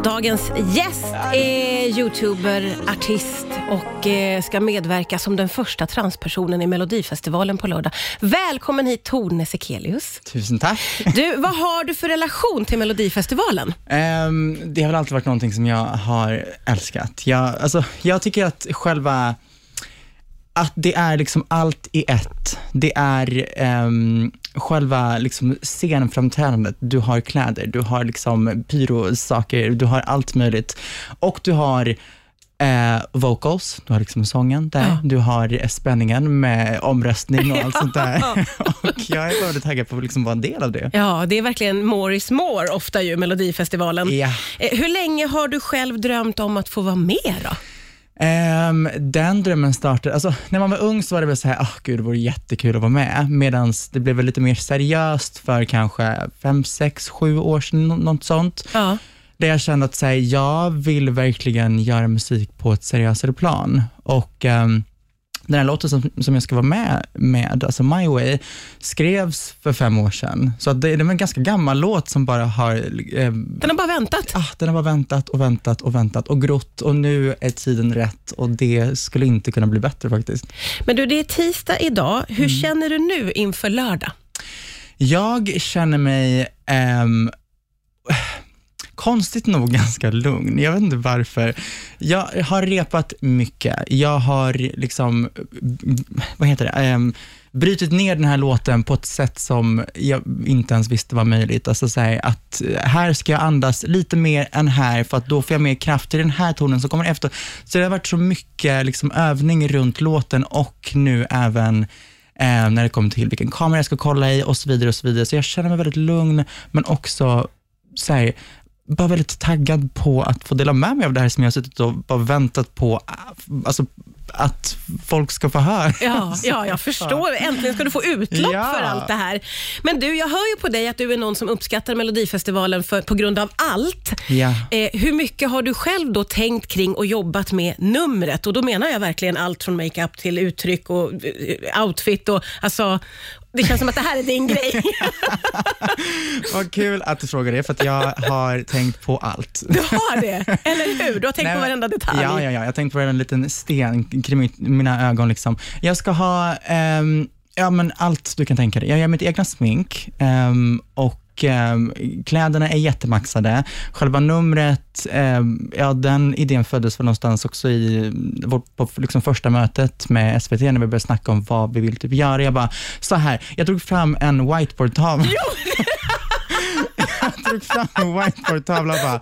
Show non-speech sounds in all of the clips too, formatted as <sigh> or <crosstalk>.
Dagens gäst är youtuber, artist och eh, ska medverka som den första transpersonen i Melodifestivalen på lördag. Välkommen hit Tone Sekelius. Tusen tack. Du, vad har du för relation till Melodifestivalen? Ehm, det har väl alltid varit någonting som jag har älskat. Jag, alltså, jag tycker att själva, att det är liksom allt i ett. Det är ehm, själva liksom scenframträdandet. Du har kläder, du har liksom pyrosaker, du har allt möjligt. Och du har eh, vocals, du har liksom sången där, Ja. du har spänningen med omröstning och allt sånt <laughs> där. och jag är väldigt taggad på att liksom vara en del av det. Ja, det är verkligen more is more ofta ju, Melodifestivalen. Ja. Eh, hur länge har du själv drömt om att få vara med då? Ehm, den drömmen startade, alltså när man var ung så var det väl så här, åh gud det vore jättekul att vara med, medan det blev väl lite mer seriöst för kanske fem, sex, sju år sedan, nå- något sånt. Ja. Där jag kände att så här, jag vill verkligen göra musik på ett seriösare plan. Och ehm, den här låten som, som jag ska vara med med, alltså My Way, skrevs för fem år sedan. Så det, det var en ganska gammal låt som bara har ehm, Den har bara väntat. ah, den har bara väntat och väntat och väntat och grott och nu är tiden rätt och det skulle inte kunna bli bättre faktiskt. Men du, det är tisdag idag. Hur Mm. känner du nu inför lördag? Jag känner mig ehm, konstigt nog <laughs> ganska lugn. Jag vet inte varför. Jag har repat mycket. Jag har liksom, vad heter det, Um, brutit ner den här låten på ett sätt som jag inte ens visste var möjligt. Alltså så här, att eh, här ska jag andas lite mer än här, för att då får jag mer kraft till den här tonen som kommer efter. Så det har varit så mycket liksom, övning runt låten och nu även eh, när det kommer till vilken kamera jag ska kolla i och så vidare. och Så vidare. Så jag känner mig väldigt lugn, men också så här, bara väldigt taggad på att få dela med mig av det här som jag har suttit och bara väntat på, alltså, att folk ska få höra. Ja, ja, <laughs> jag förstår. Äntligen ska du få utlopp Ja. för allt det här. Men du, jag hör ju på dig att du är någon som uppskattar Melodifestivalen för, på grund av allt. Ja. Eh, hur mycket har du själv då tänkt kring och jobbat med numret? Och Då menar jag verkligen allt från makeup till uttryck och eh, outfit. Och, alltså, det känns som att det här är din grej. <laughs> Vad kul att du frågar det, för jag har tänkt på allt. Du har det, eller hur? Du har tänkt Nej, på varenda detalj. Ja, ja, ja. Jag har tänkt på en liten sten kring mina ögon. Liksom. Jag ska ha ehm, ja, men allt du kan tänka dig. Jag gör mitt egna smink ehm, och ehm, kläderna är jättemaxade. Själva numret, ehm, ja, den idén föddes väl någonstans också i vårt på liksom första mötet med SVT, när vi började snacka om vad vi vill typ göra. Jag bara, så här, jag drog fram en whiteboardtavla. <laughs> jag drog fram en whiteboardtavla och bara,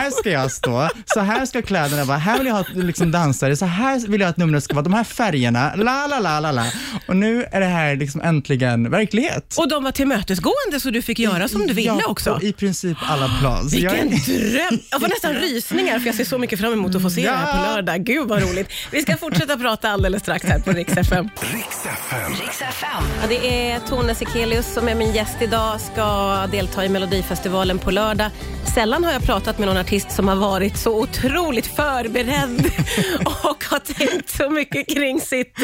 här ska jag stå, så här ska kläderna vara, här vill jag ha liksom dansare, så här vill jag att numret ska vara, de här färgerna, la la la la la. Och nu är det här liksom äntligen verklighet. Och de var tillmötesgående så du fick göra som du ville ja, också. i princip alla plan. Så jag Vilken är- dröm! Jag får nästan <laughs> rysningar för jag ser så mycket fram emot att få se det här på Ja. lördag. Gud vad roligt. Vi ska fortsätta prata alldeles strax här på Rix FM. Riks FM. Ja, det är Tone Sekelius som är min gäst idag, ska delta i Melodifestivalen på lördag. Sällan har jag pratat med någon artist som har varit så otroligt förberedd <laughs> och har tänkt så mycket kring sitt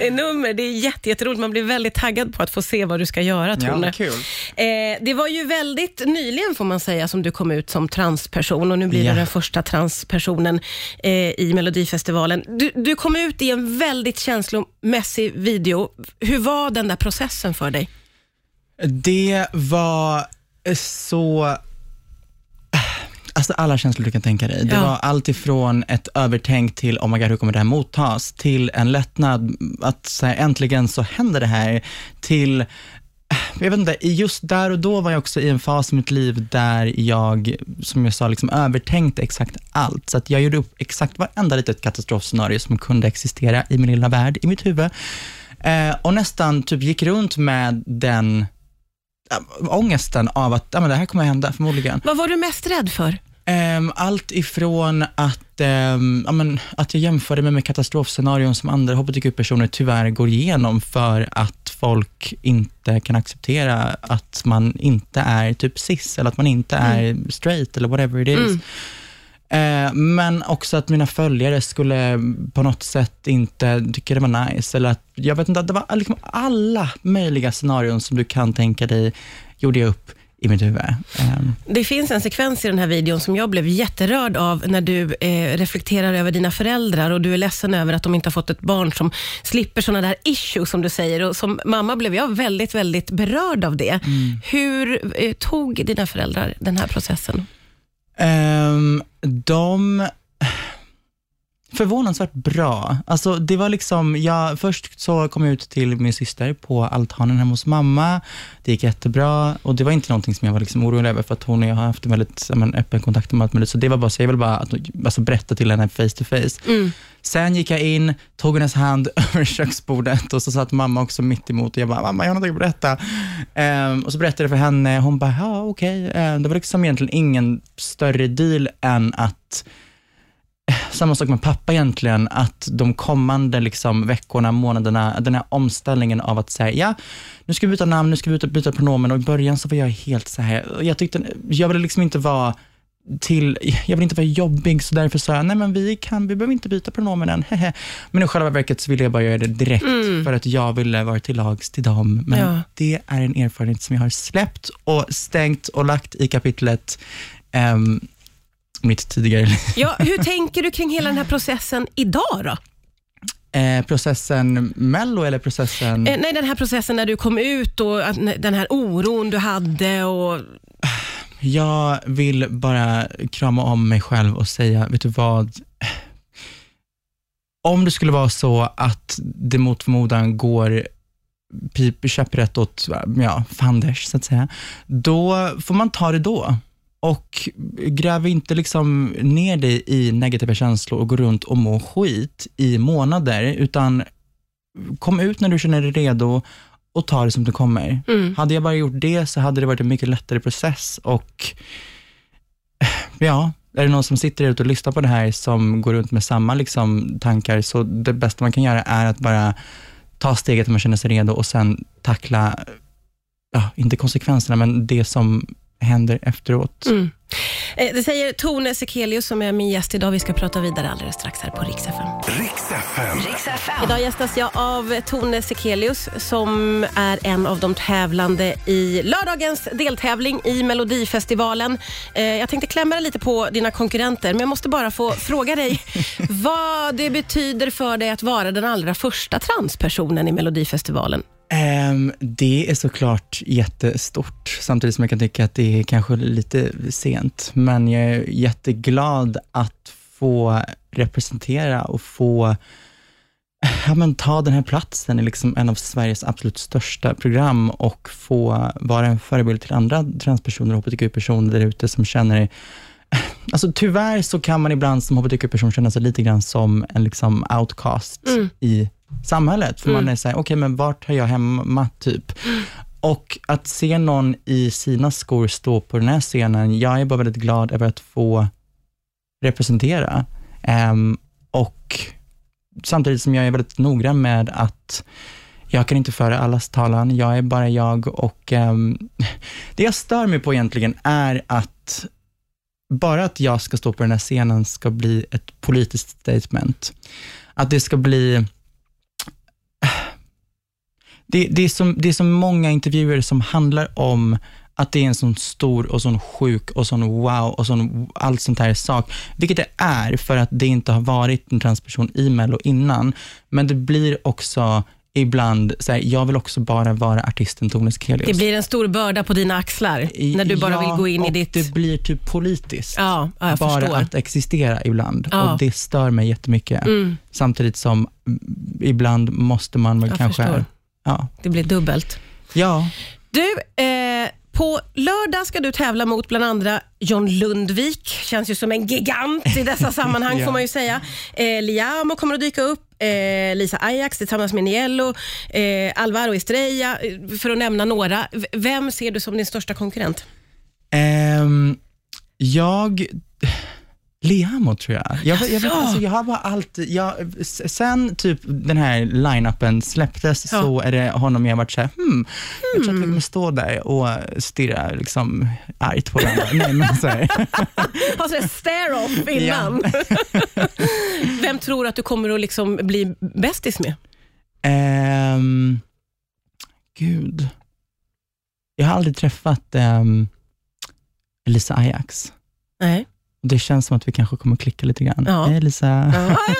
eh, nummer. Det är jätte- jätteroligt. Man blir väldigt taggad på att få se vad du ska göra, Ja, Tone. vad kul. Eh, det var ju väldigt nyligen, får man säga, som du kom ut som transperson och nu blir Ja. du den första transpersonen eh, i Melodifestivalen. Du, du kom ut i en väldigt känslomässig video. Hur var den där processen för dig? Det var så... Alltså alla känslor du kan tänka dig. Det Ja. var allt ifrån ett övertänk till, oh my god, hur kommer det här mottas? Till en lättnad, att så här, äntligen så händer det här. Till, jag vet inte, just där och då var jag också i en fas i mitt liv där jag, som jag sa, liksom övertänkte exakt allt. Så att jag gjorde upp exakt varenda litet katastrofscenario som kunde existera i min lilla värld, i mitt huvud. Eh, och nästan typ gick runt med den ångesten av att ja, men det här kommer att hända förmodligen. Vad var du mest rädd för? Ehm, allt ifrån att, ehm, ja, men, att jag jämförde mig med katastrofscenarion som andra hbtq-personer tyvärr går igenom för att folk inte kan acceptera att man inte är typ cis eller att man inte är straight eller whatever it is. Mm. Eh, men också att mina följare skulle på något sätt inte tycka det var nice. Eller att, jag vet inte, det var liksom alla möjliga scenarion som du kan tänka dig, gjorde jag upp i mitt huvud. Um, Det finns en sekvens i den här videon som jag blev jätterörd av när du eh, reflekterar över dina föräldrar och du är ledsen över att de inte har fått ett barn som slipper sådana där issues som du säger. Och som mamma blev jag väldigt, väldigt berörd av det. Hur eh, tog dina föräldrar den här processen? Um, de... Förvånansvärt bra. Alltså, det var liksom, jag, först så kom jag ut till min syster på altanen hemma hos mamma. Det gick jättebra och det var inte någonting som jag var liksom orolig över, för att hon och jag har haft en väldigt men, öppen kontakt om allt möjligt. Så det var bara så, jag ville bara att, alltså, berätta till henne face to face. Mm. Sen gick jag in, tog hennes hand <laughs> över köksbordet och så satt mamma också mitt emot och jag bara, mamma jag har någonting att berätta. Ehm, och så berättade jag för henne, hon bara, ja okej. Ehm, det var liksom egentligen ingen större deal än att samma sak med pappa egentligen, att de kommande liksom veckorna, månaderna, den här omställningen av att säga, ja, nu ska vi byta namn, nu ska vi byta, byta pronomen och i början så var jag helt så här, jag tyckte, jag ville liksom inte vara till, jag vill inte vara jobbig, så därför sa jag, nej men vi kan, vi behöver inte byta pronomen än, <laughs> hehe. Men i själva verket så ville jag bara göra det direkt, Mm. för att jag ville vara till lags till dem. Men Ja. det är en erfarenhet som jag har släppt och stängt och lagt i kapitlet ehm, mitt tidigare liv. Ja, hur tänker du kring hela den här processen idag då? Eh, processen Mello eller processen... Eh, nej, den här processen när du kom ut och den här oron du hade och Jag vill bara krama om mig själv och säga, vet du vad? Om det skulle vara så att det mot förmodan går pip käpprätt åt ja, fanders, så att säga, då får man ta det då. Och gräv inte liksom ner dig i negativa känslor och gå runt och må skit i månader, utan kom ut när du känner dig redo och ta det som det kommer. mm. Hade jag bara gjort det så hade det varit en mycket lättare process och ja, är det någon som sitter ute och lyssnar på det här som går runt med samma liksom, tankar, så det bästa man kan göra är att bara ta steget när man känner sig redo och sen tackla, ja, inte konsekvenserna, men det som händer efteråt. Mm. Eh, Det säger Tone Sekelius som är min gäst idag. Vi ska prata vidare alldeles strax här på Rix FM. Idag gästas jag av Tone Sekelius som är en av de tävlande i lördagens deltävling i Melodifestivalen. Eh, Jag tänkte klämma lite på dina konkurrenter, men jag måste bara få fråga dig <laughs> vad det betyder för dig att vara den allra första transpersonen i Melodifestivalen. Ehm, det är såklart jättestort, samtidigt som jag kan tycka att det är kanske lite sent. Men jag är jätteglad att få representera och få ja, men ta den här platsen i liksom en av Sveriges absolut största program och få vara en förebild till andra transpersoner och hbtq-personer där ute som känner Alltså tyvärr så kan man ibland som hbtq-person känna sig lite grann som en liksom outcast Mm. i samhället. För Mm. man är såhär, okej men vart hör jag hemma typ? Och att se någon i sina skor stå på den här scenen, jag är bara väldigt glad över att få representera. Ehm, och samtidigt som jag är väldigt noggrann med att jag kan inte föra allas talan, jag är bara jag och ehm, <laughs> det jag stör mig på egentligen är att bara att jag ska stå på den här scenen ska bli ett politiskt statement. Att det ska bli det, det, är som, det är så många intervjuer som handlar om att det är en sån stor och sån sjuk och sån wow och sån allt sånt här sak, vilket det är för att det inte har varit en transperson i Mello innan, men det blir också ibland, så här, jag vill också bara vara artisten Tone Sekelius. Det blir en stor börda på dina axlar när du bara Ja, vill gå in i ditt... det blir typ politiskt. Ja, ja, bara förstår. att existera ibland och det stör mig jättemycket. Mm, Samtidigt som mm, ibland måste man väl kanske... förstår. Ja. Det blir dubbelt. ja, Du, eh, på lördag ska du tävla mot bland andra John Lundvik. Känns ju som en gigant i dessa <laughs> sammanhang Ja. får man ju säga. Eh, Liamo kommer att dyka upp. Eh, Lisa Ajax tillsammans med Niello, eh, Alvaro Estrella, eh, för att nämna några. Vem ser du som din största konkurrent? Ehm, jag... Liamo tror jag. Jag, jag, vet, alltså, jag har bara alltid, jag, sen typ den här line-upen släpptes Ja. så är det honom jag har varit såhär, hmm, jag tror att vi kommer stå där och stirra liksom argt på varandra. Nej men så här. <laughs> Har sån stare-off innan. <laughs> Vem tror du att du kommer att liksom bli bästis med? Ehm, gud. Jag har aldrig träffat ehm, Elisa Ajax. Nej. Det känns som att vi kanske kommer klicka lite grann. Ja. Hej Elisa. <laughs>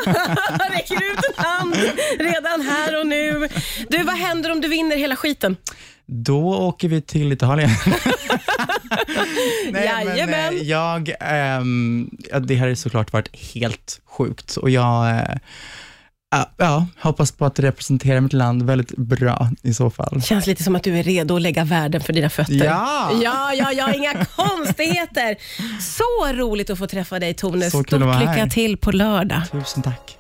<laughs> Räcker ut en hand redan här och nu. Du, vad händer om du vinner hela skiten? Då åker vi till Italien. <laughs> Jajamän. eh, jag, ehm, ja, det här har såklart varit helt sjukt och jag eh, ja, hoppas på att representera mitt land väldigt bra i så fall. Känns lite som att du är redo att lägga världen för dina fötter. Ja! Ja, ja, ja, inga <laughs> konstigheter. Så roligt att få träffa dig Tone. Stort lycka här. till på lördag. Tusen tack.